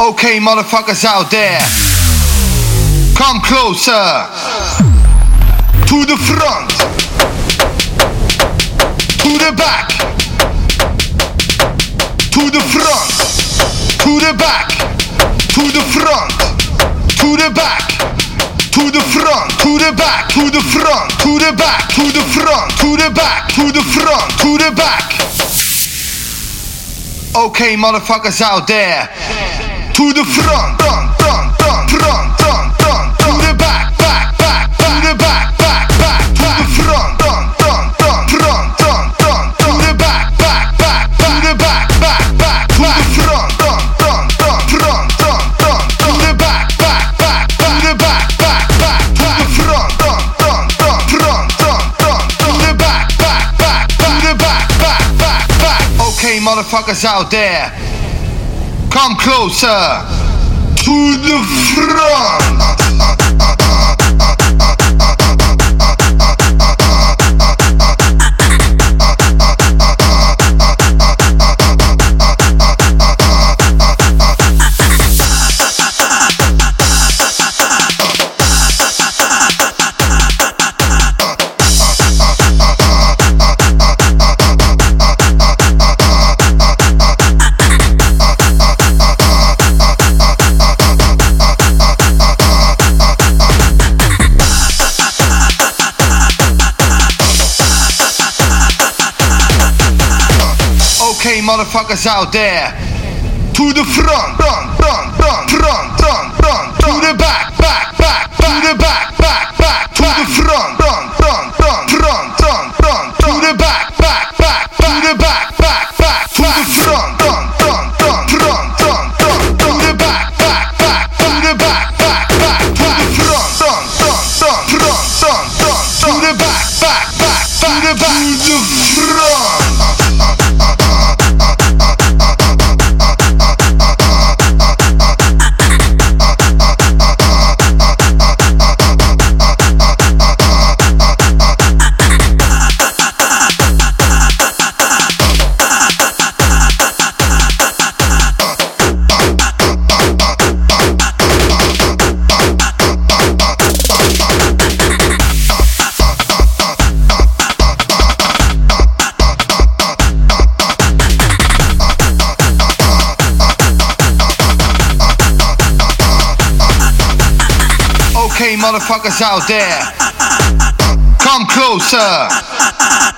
Okay, motherfuckers out there, come closer to the front, to the back, to the front, to the back, to the front, to the back, to the front, to the back, to the front, to the back, to the front, to the back, to the front, to the back. Okay, motherfuckers out there, to the front, front, front, front, front, front, front, to the back, back, back, back, back, back, to the back, back, back, to the back, back, back, front, front, front, front, front, front, front, to the back, back, back, the back, back, back, to the front, front, front, front, front, front, front, to the back, back, back, back, back, back, back. Okay, motherfuckers out there. Come closer to the front. Motherfuckers out there. To the front, front, front, front, front, front, front, to the back, back, back, to the back, back, back, Okay, motherfuckers out there, come closer.